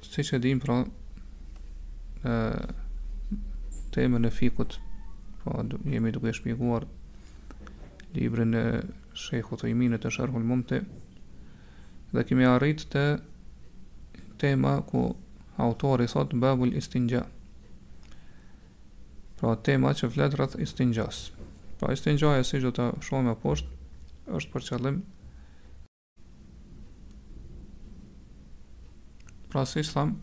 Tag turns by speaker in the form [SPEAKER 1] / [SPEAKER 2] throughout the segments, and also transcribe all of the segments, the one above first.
[SPEAKER 1] Siç e dimë pra, në temën e fikhut, pra po, jemi duke shpjeguar librin e Shejh Uthejminit të Sherhul Mumti, dhe kemi arrit te tema ku autori thot Babul Istinxha, pra tema që flet rreth istinxhas. Pra istinxhaja siç do ta shohim më poshtë është për qëllim Pra siç thamë,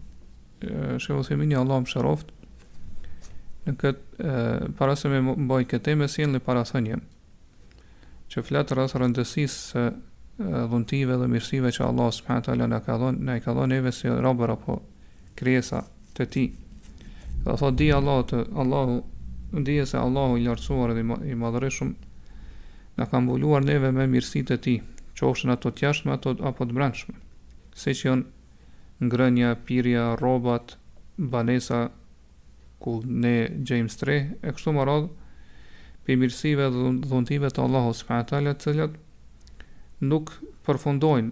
[SPEAKER 1] Shejh Uthejmini, Allahu e mëshiroftë, në këtë, para se me mbaj këtë temë, sjell një parathënie, që flet rreth rëndësisë së dhuntive dhe mirësive që Allahu subhanahu wa taala na ka dhonë, na i ka dhonë neve si robër apo krijesa të tij. Dhe thot dije Allahu të Allahu dije se Allahu i lartësuar dhe i madhërishëm na ka mbuluar neve me mirësitë e tij, qofshin ato të jashtme ato apo të brendshme. Siç janë ngrënia, pirja, rrobat, banesa ku ne gjejmë streh e kështu me radhë prej mirësive dhe dhuntive të Allahut subhanahu wa taala, të cilat nuk përfundojnë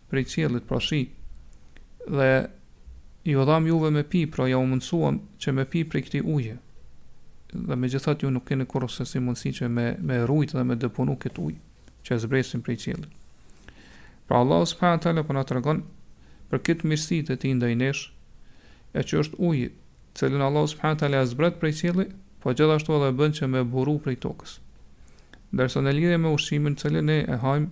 [SPEAKER 1] prej qiellit, pra shi, dhe ju dhamë juve me pi, pra ja u mundësuam që me pi prej këtij uji, dhe megjithatë ju nuk keni kurrsesi mundësi që me, me rujt dhe me deponu këtë ujë, që e zbresim prej qiellit. Pra Allahu subhanahu wa taala po na tregon, për këtë mirësi të tij ndaj nesh, e që është uji, cilin Allahu subhanahu wa taala e zbret prej qiellit, po gjithashtu edhe bën që me buru prej tokës. Ndërsa në lidhje me ushqimin cilin ne e hajmë,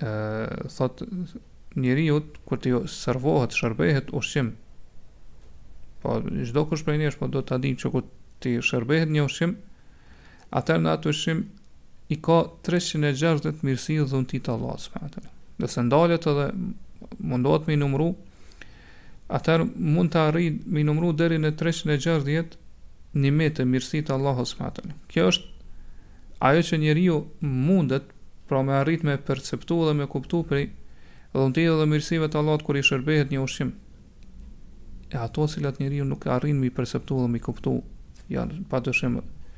[SPEAKER 1] ë thot njeriu kur t'i servohet shërbehet ushqim po çdokush prej nesh po do ta dimë që kur t'i shërbehet një ushqim atëherë në atë ushqim i ka 360 mirësi dhunti të Allahut subhanahu wa taala. Nëse ndalet edhe mundohet me i numëru atëherë mund të arrijë me i numëru deri në 360 nimete mirësi të Allahut subhanahu Kjo është ajo që njeriu mundet pra me arrit me perceptu dhe me kuptu prej dhuntive dhe mirësive të Allahut kur i shërbehet një ushqim. E ato cilat njeriu nuk arrin me i perceptu dhe me i kuptu janë padyshim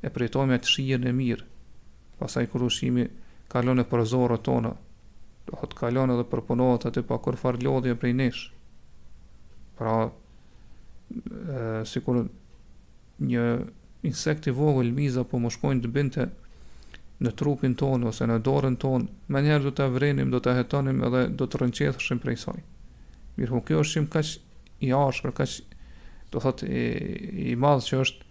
[SPEAKER 1] E përjetojmë atë shijen e mirë, pastaj kur ushqimi kalon nëpër zorrët tona, do thotë kalon edhe përpunohet aty pa kurrfarë lodhje prej nesh. Pra, sikur një insekt i vogël miza po më shkojnë të binte në trupin tonë ose në dorën tonë, menjëherë do ta vërenim, do ta hetonim edhe do të rënqethëshim prej saj. Mirëpo ky ushqim kaq i ashpër, kaq do thot i, i madhë që është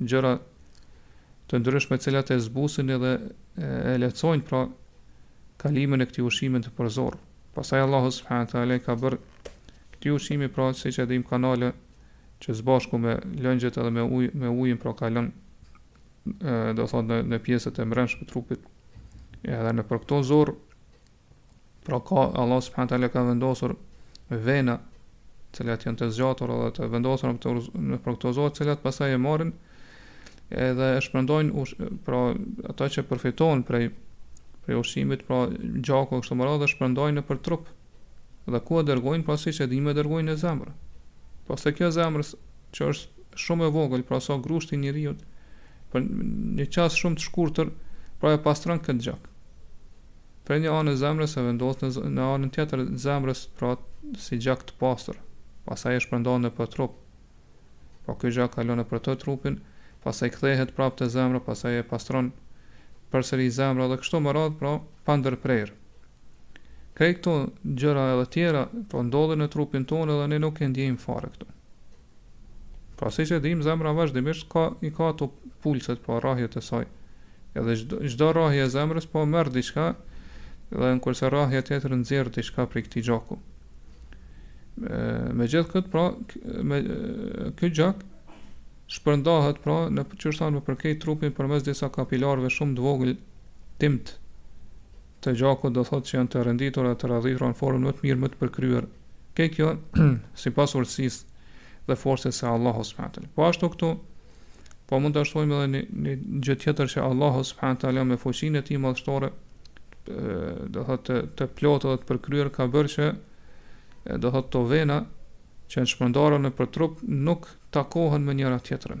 [SPEAKER 1] gjëra të ndryshme të cilat e zbusin edhe e lehtësojnë pra kalimin e këtij ushqimi nëpër zorrë. Pastaj Allahu subhanahu wa taala ka bërë këtij ushqimi pra siç e dim kanale që së bashku me lëngjet edhe me ujë me ujin pra kalon do thotë në, në pjesët e mbrendshme të trupit. Edhe nëpër këto zorrë Pra ka Allah subhanahu taala ka vendosur vena të cilat janë të zgjatur edhe të vendosur në, nëpër këto zorrë, të cilat pastaj e marrin edhe e shpërndajnë pra ato që përfitojnë prej prej ushqimit, pra gjaku kështu me radhë shpërndajnë nëpër trup. Dhe ku e dërgojnë, pra siç e dimë e dërgojnë në zemër. Pra se kjo zemër që është shumë e vogël, pra sa grushti i njeriu për një çast shumë të shkurtër, pra e pastron këtë gjak. Prej një anë të zemrës e vendos në në anën tjetër të zemrës pra si gjak të pastër pastaj e shpërndan nëpër trup pra ky gjak kalon nëpër tërë trupin pastaj kthehet prapë te zemra pastaj e pastron përsëri zemra dhe kështu me radhë pra pa ndërprerë krejt këto gjëra edhe tjera po ndodhin në trupin tonë edhe ne nuk e ndjejmë fare këto Pra siç e dimë zemra vazhdimisht ka i ka ato pulset po rrahjet e saj. Edhe çdo rrahje e zemrës po merr diçka dhe në kurse rrahja tjetër nxjerr diçka prej këtij gjaku. Me gjithë këtë pra me këtë gjak shpërndahet pra në çështje në krejt trupin përmes disa kapilarëve shumë të vogël t'imët të gjakut do thotë që janë të renditur dhe të radhitura në formën më të mirë, më të përkryer. Krejt kjo sipas urtësisë dhe forcës së Allahut subhanahu teala. Po ashtu këtu po mund të shtojmë edhe një, një gjë tjetër që Allahu subhanahu teala me fuqinë e tij madhështore do thotë të, të plotë dhe të përkryer ka bërë që do thotë këto vena që janë shpërndarë nëpër trup nuk takohen me njëra tjetrën.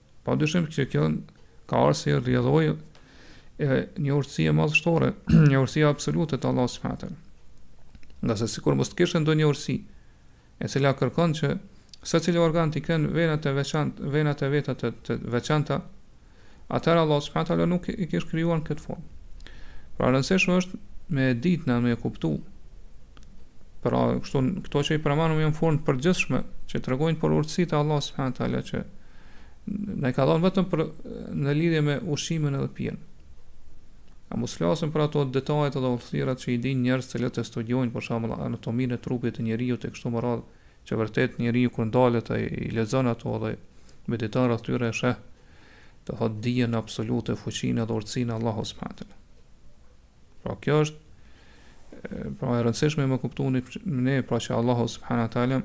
[SPEAKER 1] Pa dyshim që kjo ka ardhë si rrjedhojë e një urtësie madhështore, një urtësie absolute të Allah s.w.t. Ngase sikur mos të kish ndonjë urtësi, e cila kërkon që secili organ t'i kenë venat e veçanta, venat e veta të, të veçanta, atëherë Allah s.w.t. nuk i kish krijuar në këtë formë. Pra rëndësishme është me ditë na me kuptu Pra, kështu, këto që i përmendëm janë në formë të përgjithshme, që tregojnë për urtësitë e Allah s.a. që na ka dhonë vetëm për, në lidhje me ushqimin edhe pijen. A mos flasim për ato detajet edhe hollësirat që i din njerëzit të cilët studiojnë për shembull anatominë e trupit të njeriut e kështu me radhë, që vërtet njeriu kur ndalet ai i lexon ato dhe mediton rreth tyre sheh do thotë dijen absolute fuqinë dhe urtësinë e Allahut subhanahu Pra kjo është pra e rëndësishme më kuptoni ne pra që Allahu subhanahu wa taala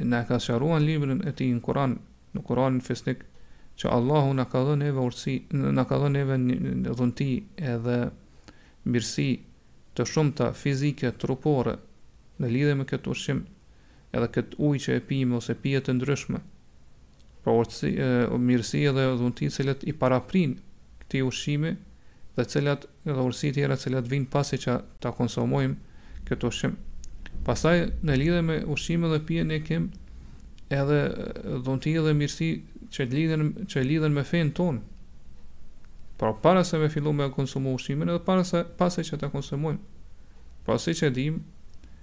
[SPEAKER 1] na ka sqaruar në librin e tij në Kur'an, në Kur'anin fisnik që Allahu na ka dhënë neve urtësi, na ka dhënë neve dhunti edhe mirësi të shumta fizike, trupore në lidhje me këtë ushqim edhe këtë ujë që e pijmë ose pije të ndryshme, pra urtësi, mirësi edhe dhunti të cilat i paraprijnë këtij ushqimi dhe të cilat edhe urtësi tjera të cilat vijnë pasi që ta konsumojmë këtë ushqim. Pastaj në lidhje me ushqimin dhe pijen ne kem edhe dhunti edhe mirësi që lidhen që lidhen me fenë tonë. Pra para se me fillu me konsumu ushqimin edhe para se pasi që ta konsumojmë. Pra siç e dimë,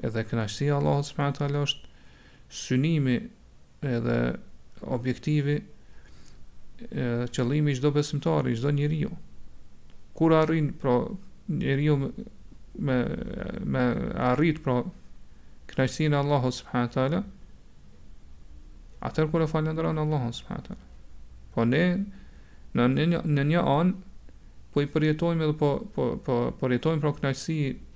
[SPEAKER 1] Edhe kënaqësia e Allahut subhanahu wa taala është synimi edhe objektivi edhe qëllimi i çdo besimtari, i çdo njeriu. Kur arrin pra njeriu me me, me arrit pra kënaqësinë e Allahut subhanahu wa taala, atëherë kur e falënderon Allahun subhanahu wa taala. Po ne në një në një anë po i përjetojmë edhe po po po përjetojmë pra kënaqësi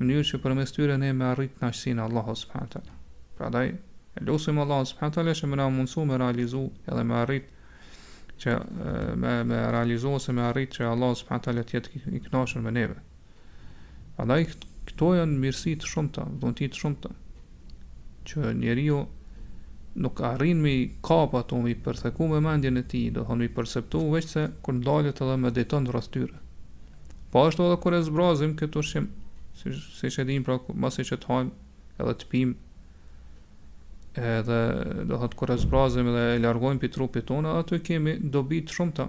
[SPEAKER 1] mënyrë që përmes tyre ne me arrit kënaqësinë e Allahut subhanahu wa taala. Prandaj e lusim Allahun subhanahu wa taala që me na mundësu me realizu edhe me arrit që me me realizu ose me arrit që Allahu subhanahu wa taala të jetë i kënaqur me neve. Prandaj këto janë mirësi të shumta, dhunti të shumta. që njeriu nuk arrin me i kap ato, me i përtheku me mendjen e tij, do thonë me i perceptu, veç se kur ndalet edhe mediton rreth tyre. Po ashtu edhe kur e zbrazim këtë ushqim, si, siç e dimë pra, masi që të hajmë edhe të pimë, edhe do thotë kur e zbrazim dhe e largojmë prej trupit tonë, aty kemi dobi të shumta,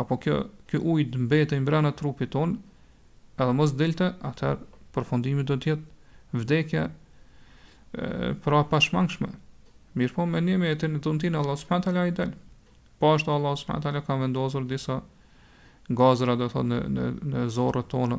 [SPEAKER 1] apo kjo, ky ujë të mbetej mbrana trupit tonë, edhe mos dilte, atëherë përfundimi do të jetë vdekja pra e pashmangshme. Mirëpo me dhuntinë e Allahut subhanahu taala i del. Po ashtu Allah subhanahu taala ka vendosur disa gazra do të thotë në në në zorrët tona.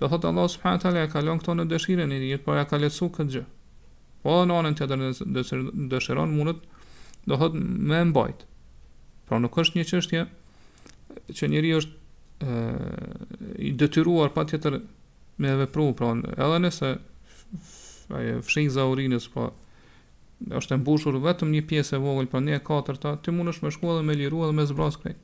[SPEAKER 1] Do thotë Allahu subhanahu teala ja ka lënë këto në dëshirën e tij, por ja ka lehtësu këtë gjë. Po edhe në anën tjetër nëse dëshiron mundet do thotë me e mbajt. Pra nuk është një çështje që njeriu është e, i detyruar patjetër me e vepru, pra edhe nëse ajo fshikëza e urinës, pra është e mbushur vetëm një pjesë e vogël, pra një e katërta, ti mundesh me shku edhe me liru edhe me zbras krejt.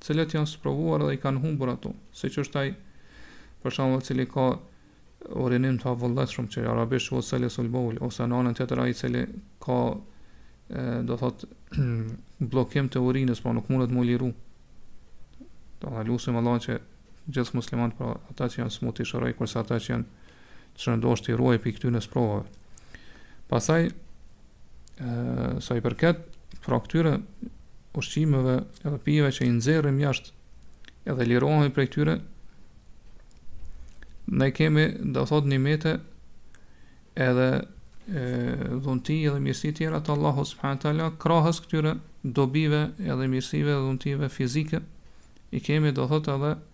[SPEAKER 1] të cilët janë sprovuar dhe i kanë humbur ato, siç është ai, për shembull i cili ka urinim të avullet shumë, që arabisht që selesul beul, ose në anën tjetër ai i cili ka, e, do thot, blokim të urinës, pra nuk mundet me u liru. Do të lusim Allahun që gjithë muslimanët, pra ata që janë smut t'i shëroj, kurse ata që janë të shëndosht t'i ruaj prej këtyre sprovave. Pastaj, sa i përket pra këtyre ushqimeve edhe pive që i nxerrim jashtë edhe lirohemi prej këtyre ne kemi do thot nimete edhe dhunti edhe mirësi tjera të Allahu subhanahu taala krahas këtyre dobive edhe mirësive dhe dhuntive fizike i kemi do thot edhe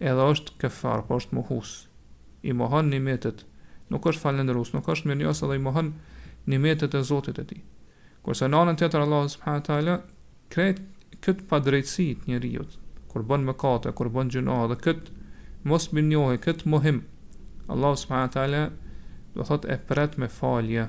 [SPEAKER 1] edhe është kefar, pra është mohus. I mohon nimetet, nuk është falënderues, nuk është mirënjohës edhe i mohon nimetet e Zotit të tij. Kurse në anën tjetër Allahu subhanahu wa taala krejt kët padrejtësi të njeriu, kur bën mëkate, kur bën gjuna dhe kët mos mirënjohje, kët mohim, Allahu subhanahu wa taala do thot e pret me falje.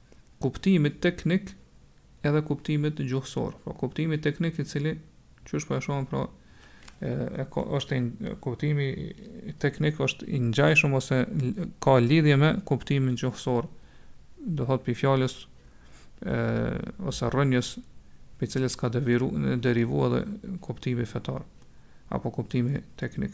[SPEAKER 1] kuptimit teknik edhe kuptimit gjuhësor. Pra kuptimi teknik i cili që është po e shohim pra e, e ka, është i, kuptimi teknik është i ngjashëm ose ka lidhje me kuptimin gjuhësor. Do thot prej fjalës e, ose rrënjës prej cilës ka derivu edhe kuptimi fetar apo kuptimi teknik.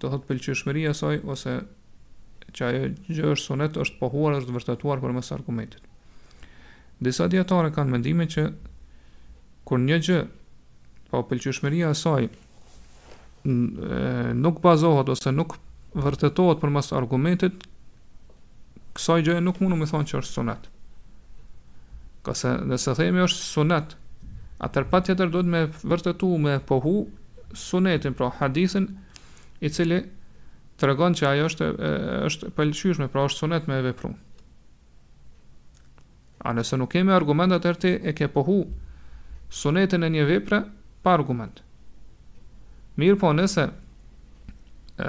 [SPEAKER 1] do thotë pëlqyeshmëria e saj ose që ajo gjë është sunet është pohuar dhe është vërtetuar përmes argumentit. Disa dijetarë kanë mendimin që kur një gjë apo pëlqyeshmëria e saj nuk bazohet ose nuk vërtetohet përmes argumentit, Kësaj gjëje nuk mundemi me thon që është sunet. Se nëse themi është sunet, atër patjetër duhet me e vërtetu me e pohu sunetin, pra hadithin, i cili tregon që ajo është, është pëlqyshme, pra është sunet me e vepru. A nëse nuk kemi argument atëherë ti e ke pohu sunetin e një vepre pa argument. Mirëpo nëse e,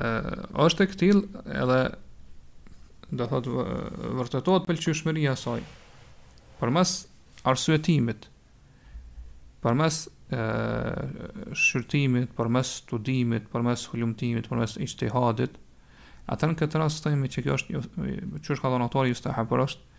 [SPEAKER 1] është e këtill edhe do thot vërtetohet pëlqyeshmëria e saj përmes arsyetimit përmes shqyrtimit, përmes studimit, përmes hulumtimit, përmes ixhtihadit, atëher në këtë rast themi që kjo është, siç ka thënë autori, justehab, por është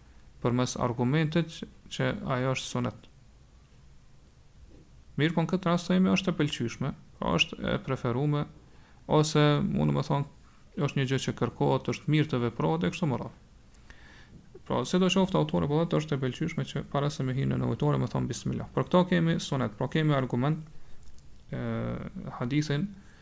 [SPEAKER 1] përmes argumentet që ajo është sunet. Mirëpo në këtë rast themi është e pëlqyshme, pra është e preferume,, ose mund me thonë është një gjë që kërkohet, është mirë të veprohet e kështu me radhë. Pra, sido qoftë autori po thotë është e pëlqyeshme që para se me hi në nevojtore me thonë bismillah. Për këtë kemi sunet, pra kemi argument e hadithin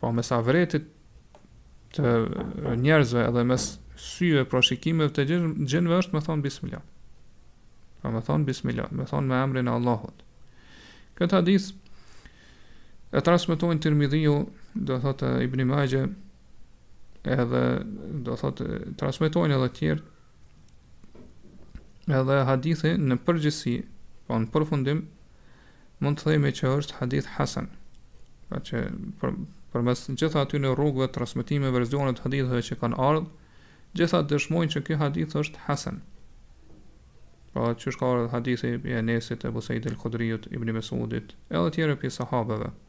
[SPEAKER 1] Po mes avretit të njerëzve edhe mes syve pra shikimeve të xhinve është me thonë bismillah. Pra me thonë bismillah, me thonë me emrin e Allahut. Këtë hadith e transmitojnë Tirmidhiu, do thotë Ibni Maxhe, edhe do thotë transmitojnë edhe tjerë, edhe hadithi në përgjithësi, po në përfundim, mund të themi që është hadith hasan. Pra që për, përmes gjitha atyne rrugëve transmetime verzione të hadithave që kanë ardhë, gjitha dëshmojnë që ky hadith është hasan. Pra qysh ka ardhë hadithi pi Enesit, Ebu Seid el Khudriut, Ibni Mesudit, edhe tjerë pi sahabeve.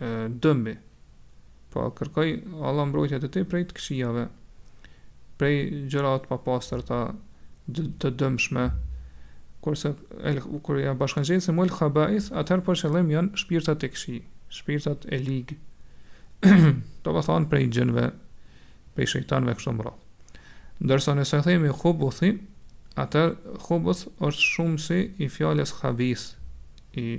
[SPEAKER 1] dëmi. Po kërkoj Allah mbrojtje të ti prej të këqijave, prej gjërat papastërta, të dëmshme, kurse el, kur ja bashkëngjesim wel khabaith, atëherë për qëllim janë shpirtat e këqij, shpirtat e ligë, domethënë prej xhinve, prej shejtanve kështu me Ndërsa nëse themi khubuthi, atër khubuth është shumësi i fjalës khabith, i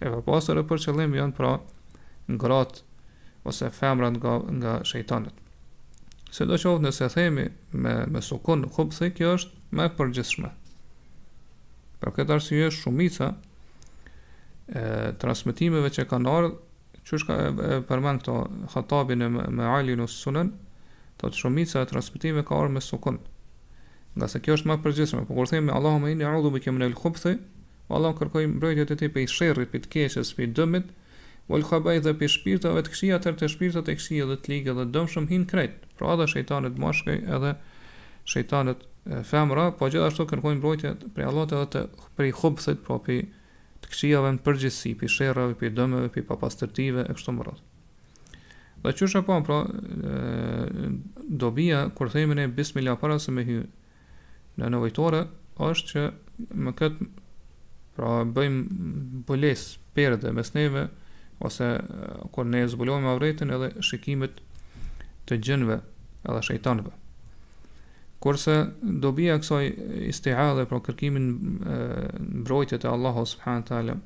[SPEAKER 1] E papastër e për qëllim janë pra gratë ose femrat nga nga shejtanët. Sido qoftë nëse themi me me sukun el-khubthi, kjo është më e përgjithshme. Për këtë arsye shumica e transmetimeve që kanë ardhur, qysh ka e përmend këtë Hatabi në Mealim es-Sunen, thotë shumica e transmetimeve ka ardhur me sukun. Ngase kjo është më e përgjithshme, por kur themi Allahumma inni a'udhu bika min al-khubthi, O Allah, kërkoj mbrojtje te Ti prej sherrit, prej të keqes, prej dëmit, wal khabaith dhe prej shpirtave të këqija, atëherë te shpirtrat e këqij dhe të ligë dhe të dëmshëm hinë krejt, pra edhe shejtanët meshkuj edhe shejtanët femra, po gjithashtu kërkoj mbrojtje prej Allahut edhe të prej khubthit, pra prej të këqijave në përgjithësi, prej sherrave, prej dëmeve, prej papastërtive e kështu me radhë. Dhe qysh e pamë pra dobija kur themi ne bismillah para se me hy Në nevojtore është që me këtë pra bëjmë mbulesë perde mes neve ose kur ne zbulojmë avretin edhe shikimet të xhinve edhe shejtanëve. Kurse dobija kësaj istiadhe pra kërkimin mbrojtje te Allahu subhanahu taala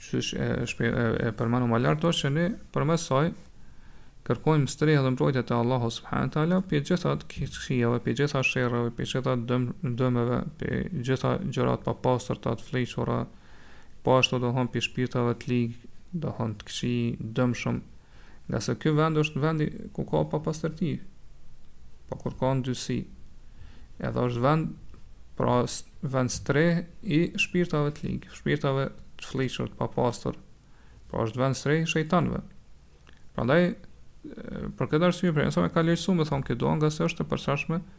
[SPEAKER 1] qysh e, shpe, e, e përmendëm më lartë, është që ne përmes saj kërkojmë strehë dhe mbrojtje te Allahu subhanahu teala prej gjitha të këqijave, prej gjitha sherrave, prej gjitha dëm, dëmeve, prej gjitha gjërat të papastërta, të fëlliqura, po ashtu domethënë prej shpirtave të ligë, domethënë të këqij, dëmshëm, Ngase ky vend është vendi ku ka papastërti, pra ku ka ndyësi, edhe është vend, pra vendstrehë i shpirtave të ligë, shpirtave të fëlliqur, të papastër, pra është vendstrehë i shejtanëve. Prandaj, për këtë arsye, Pejgamberi a.s. e ka ligjësu me thonë këtë dua, ngase është e përshtatshme,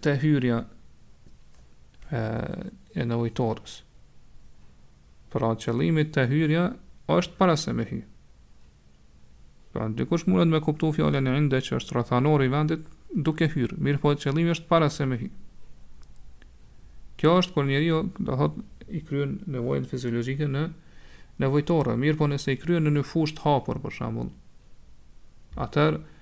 [SPEAKER 1] te hyrja e, e nevojtores. Pra qëllimi te hyrja është para se me hy. Pra ndokush mundet me kuptu fjalën inde që është rrethanor i vendit duke hyrë. Mirëpo qëllimi është para se me hy. Kjo është kur njeriu, do thotë, i kryen nevojat fiziologike në nevojtore. Mirëpo nëse i kryen në një fushë t'hapur, për shambull, atëherë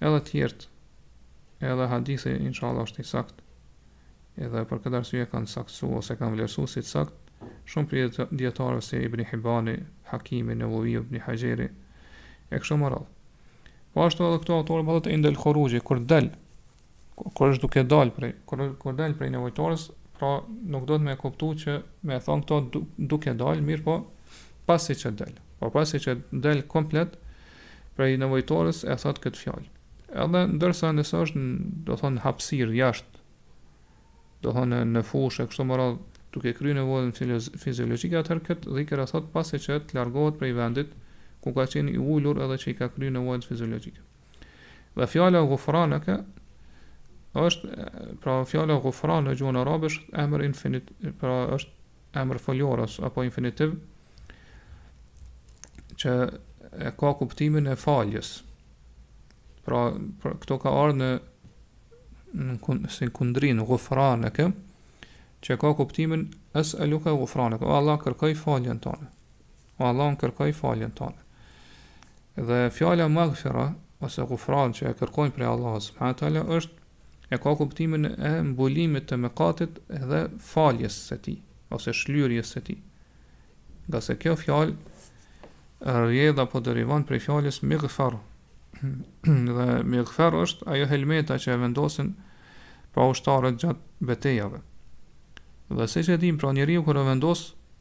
[SPEAKER 1] Edhe të tjerët, edhe hadithi inshallah është i saktë. Edhe për këtë arsye e kanë saktësu ose kanë vlerësu si të saktë, shumë prej dijetarëve si Ibni Hibbani, Hakimi, Neveviu, Ibni Haxheri, e kështu me radhë. Po ashtu edhe këtu autori me thënë indel khuruxhi, kur del, Kur është duke dalë prej, kur, kur del prej nevojtores, pra nuk duhet me kuptu që me e thonë këtë duke dalë, mirëpo pasi që del. Po pasi që del komplet prej nevojtores e thotë këtë fjalë. Edhe ndërsa nëse është, do thonë, hapësirë jashtë, do thonë në fushë e kështu me radhë, duke kry nevojën fiziologike, atëherë këtë dhikër e thotë pasi që të largohet prej vendit, ku ka qenë i ulur edhe që e ka kry nevojën fiziologike. Dhe fjala gufraneke është pra fjala gufran në gjuhën arabe është emër infinit, pra është emër foljor apo infinitiv që e ka kuptimin e faljes. Pra, pra këtu ka ardhur në në kun, si kundrinë gufraneke që ka kuptimin es'eluke gufraneke. O Allah, kërkoj faljen tënde. O Allah, unë kërkoj faljen tënde. Dhe fjala maghfira ose gufran që e kërkojmë prej Allahut subhanahu teala është e ka kuptimin e mbulimit të mëkatit dhe faljes së tij ose shlyerjes së tij. Ngase kjo fjalë rrjedh apo derivan prej fjalës mighfar. dhe mighfar është ajo helmeta që e vendosin pra ushtarët gjatë betejave. Dhe siç e dimë, pra njeriu kur e vendos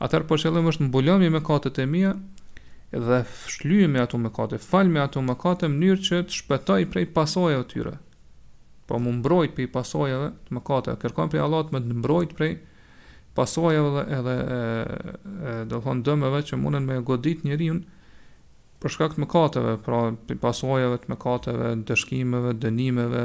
[SPEAKER 1] Atëherë po qëllim është mbulojmë mëkatet e mia dhe shlyemi ato mëkate, falmi ato mëkate në mënyrë që të shpëtoj prej pasojave të tyre. Po më mbrojt prej pasojave të mëkateve. Kërkon prej Allahut me të mbrojt prej pasojave dhe edhe do të thonë dëmeve që mundën me godit njeriun për shkak të mëkateve, pra pasojave të mëkateve, ndëshkimeve, dënimeve,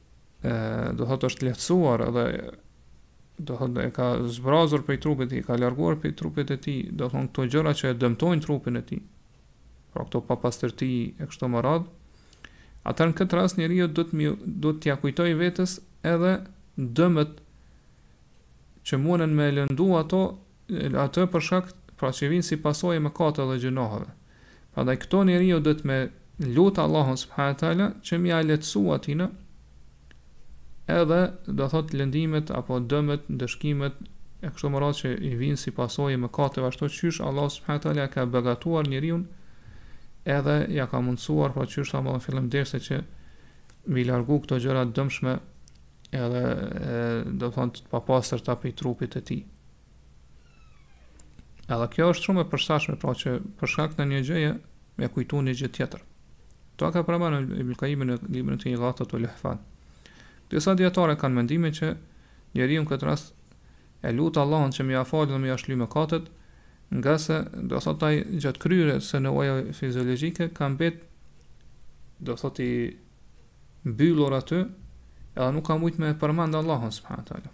[SPEAKER 1] e do thotë është lehtësuar edhe do thotë e ka zbrazur prej trupit të tij, ka larguar prej trupit të tij, do thonë këto gjëra që e dëmtojnë trupin e tij. Pra këto papastërti e kështu me radhë. Atëherë në këtë rast njeriu do t'ia kujtojë vetes edhe dëmet që mundën me lëndu ato atë për shkak pra që vinë si pasojë e mëkateve dhe gjinohave. Prandaj këtu njeriu duhet me lut Allahun subhanahu teala që me ia lehtësu atina edhe do thot lëndimet apo dëmet, ndëshkimet e kështu me radhë që i vinë si pasojë e mëkateve ashtu qysh Allah subhanahu teala ka begatuar njeriun edhe ja ka mundësuar pra qysh thamë në fillim dersit që m'i largu këto gjëra të dëmshme edhe e, do thot të papastërta prej trupit të tij. Edhe kjo është shumë e përshtatshme, pra që për shkak të një gjëje me kujtu një gjë tjetër. Këtë e ka përmendur Ibn Qayyimi në librin e tij Igathatul Lehfan. Disa dijetarë kanë mendimin që njeriu në këtë rast e lut Allahun që me ia falë dhe me ia shly mëkatet, ngase do thotë ai gjatë kryerjes së nevojave fiziologjike ka mbet do thotë i mbyllur aty, edhe nuk ka mujt me përmend Allahun subhanahu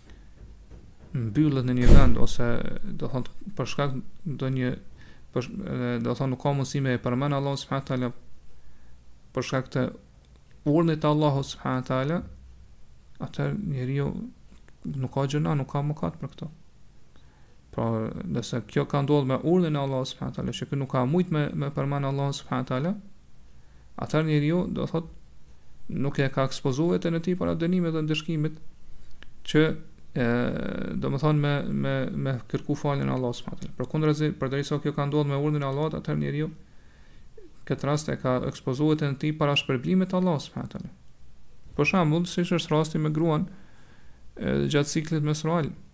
[SPEAKER 1] mbyllet në një vend ose do thot për shkak do një për, do thot nuk ka mundësi me e përmend Allahun subhanahu taala për shkak të urdhnit të Allahut subhanahu taala atëherë njeriu nuk ka gjynah, nuk ka mëkat për këto. Pra, nëse kjo ka ndodhur me urdhnin e Allahut subhanahu wa taala, që ky nuk ka mujt me e përmend Allahun subhanahu wa taala, atëherë njeriu do thot nuk e ka ekspozuar veten e tij para dënimit dhe ndëshkimit që e do të thon me me me kërku faljen e Allahut subhanahu wa taala. Përkundrazi, përderisa kjo ka ndodhur me urdhnin e Allahut, atëherë njeriu në këtë rast e ka ekspozuar veten e tij para shpërblimit të Allahut subhanahu wa taala. Për shembull, siç është rasti me gruan e gjatë ciklit menstrual,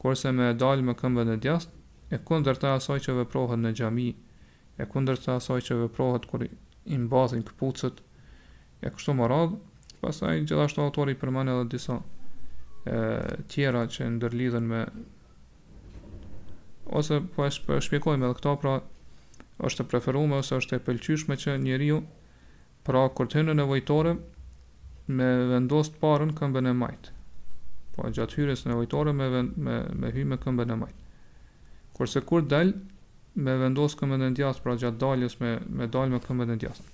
[SPEAKER 1] kurse me dalë me këmbën e djathtë, e kundërta e asaj që veprohet në xhami, e kundërta e asaj që veprohet kur i mbathin këpucët, e kështu me radhë, pastaj gjithashtu autori përmend edhe disa e, tjera që ndërlidhen me ose po e shpjegojmë edhe këta pra është e preferume ose është e pëlqyeshme që njeriu Pra kur të hynë në nevojtore me vendos të parën këmbën e majtë. Po gjatë hyrjes në nevojtore me me me hy me këmbën e majtë. Kurse kur dal me vendos këmbën e djathtë, pra gjatë daljes me me dal me këmbën e djathtë.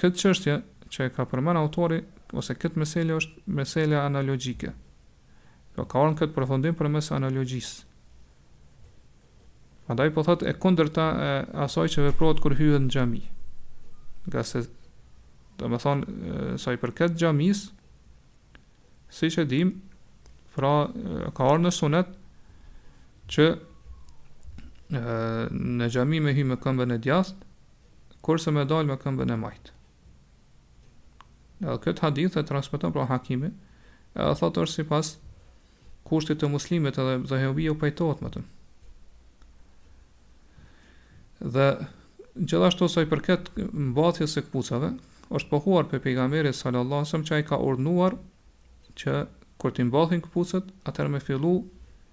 [SPEAKER 1] Këtë çështje që e ka përmend autori ose këtë meselë është meselë analogjike. Pra ka ardhur në këtë përfundim përmes analogjisë. Andaj po thotë e kundërta e asaj që veprohet kur hyhet në xhami. Ngase domethënë sa i përket xhamisë, siç e dim, pra ka ardhur në sunet që në xhami me hy me këmbën e djathtë, kurse me dal me këmbën e majtë. Edhe këtë hadith e transmeton pra Hakimi, edhe thotë është sipas kushtit të Muslimit edhe Dhehebiu pajtohet me të. Dhe gjithashtu sa i përket mbathjes së këpucave, është pohuar prej pejgamberit sallallahu alajhi wasallam që ai ka urdhëruar që kur t'i mbathim këpucët, atëherë me fillu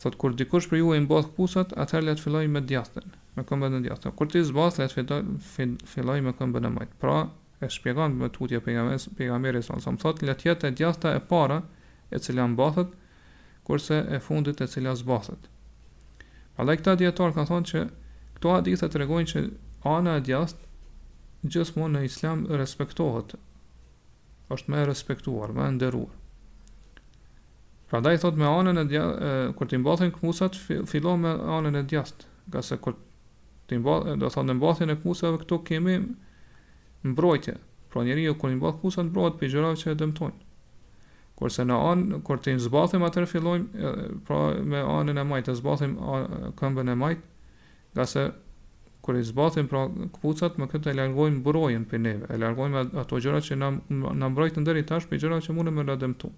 [SPEAKER 1] Thotë kur dikush prej juve i mbath këpucat, atëherë le të fillojë me të djathtën, me këmbën e djathtë. Kur t'i zbath, le të fillojë me këmbën e majtë. Pra, e shpjegon më tutje pejgamberi, pejgamberi sallallahu alaihi wasallam thotë, le të jetë e djathta e para e cila mbathet, kurse e fundit e cila zbathet. Prandaj këta dijetarë kanë thënë që këto hadithe tregojnë që ana e djathtë gjithmonë në islam respektohet. është më e respektuar, më e nderuar. Prandaj thotë me anën e djathtë, kur t'i mbathim këpucat, fillojmë me anën e djathtë, ngase kur t'i mbath, domethënë në mbathjen e këpucave këtu kemi mbrojtje. Pra njeriu kur i mbath këpucat mbrohet prej gjërave që e dëmtojnë. Kurse në anë kur t'i zbathim atëherë fillojmë pra me anën e majtë, zbathim këmbën e majtë, Ngase kur i zbathim pra këpucat, me këtë e largojmë mburojën prej neve, e largojmë ato gjëra që na na mbrojtën deri tash prej gjërave që mundën me na dëmtu.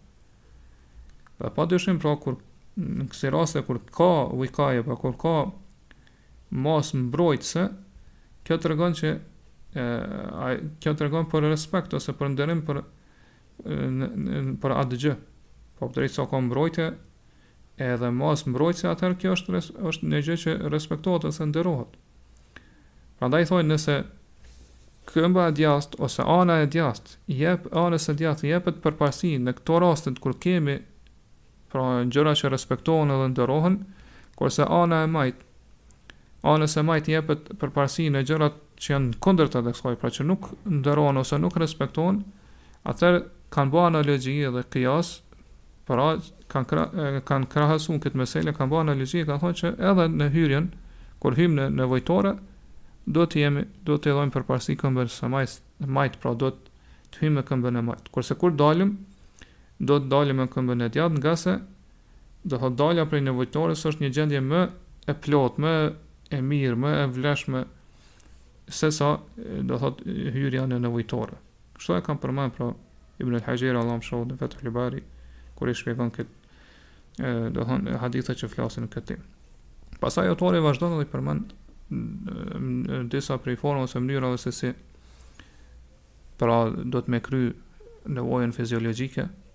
[SPEAKER 1] Dhe padyshim pra kur në kësi raste kur ka wikaje, pra kur ka masë mbrojtëse, kjo tregon që e, ai kjo tregon për respekt ose për nderim për në, në, për atë gjë. Pra derisa ka mbrojtje, Edhe masë mbrojtëse atëherë kjo është është një gjë që respektohet ose nderohet. Prandaj thonë nëse këmba e djathtë ose ana e djathtë i jep anës së djathtë i jepet përparësi në këto rastet kur kemi pra gjëra që respektohen edhe nderohen, kurse ana e majtë anës së majtë i jepet përparësi në gjërat që janë e kundërta të kësaj, pra që nuk nderohen ose nuk respektohen, Atëherë kanë ba analogji dhe kijas, pra kanë kra, kanë krahasu këtë meselë, kanë ba analogji e kanë thonë që edhe në hyrjen, kur hymë në nevojtore, do t'i jemi, do t'i dhojmë përparësi këmbës së majtë, majt, pra do të hymë me këmbën e majtë. Kurse kur dalim, do të dalim me këmbën e djathtë, ngase do thotë dalja prej nevojtores është një gjendje më e plotë, më e mirë, më e vleshme, sesa do thotë hyrja në nevojtore. Kështu e kanë përmend pra Ibn el-Haxheri Allahu e mëshiroftë në Fathul Bari kur i shpjegon këto do thotë hadithet që flasin këtë temë. Pastaj autori vazhdon dhe përmend disa prej formave ose mënyrave se si pra duhet me kry nevojën fiziologjike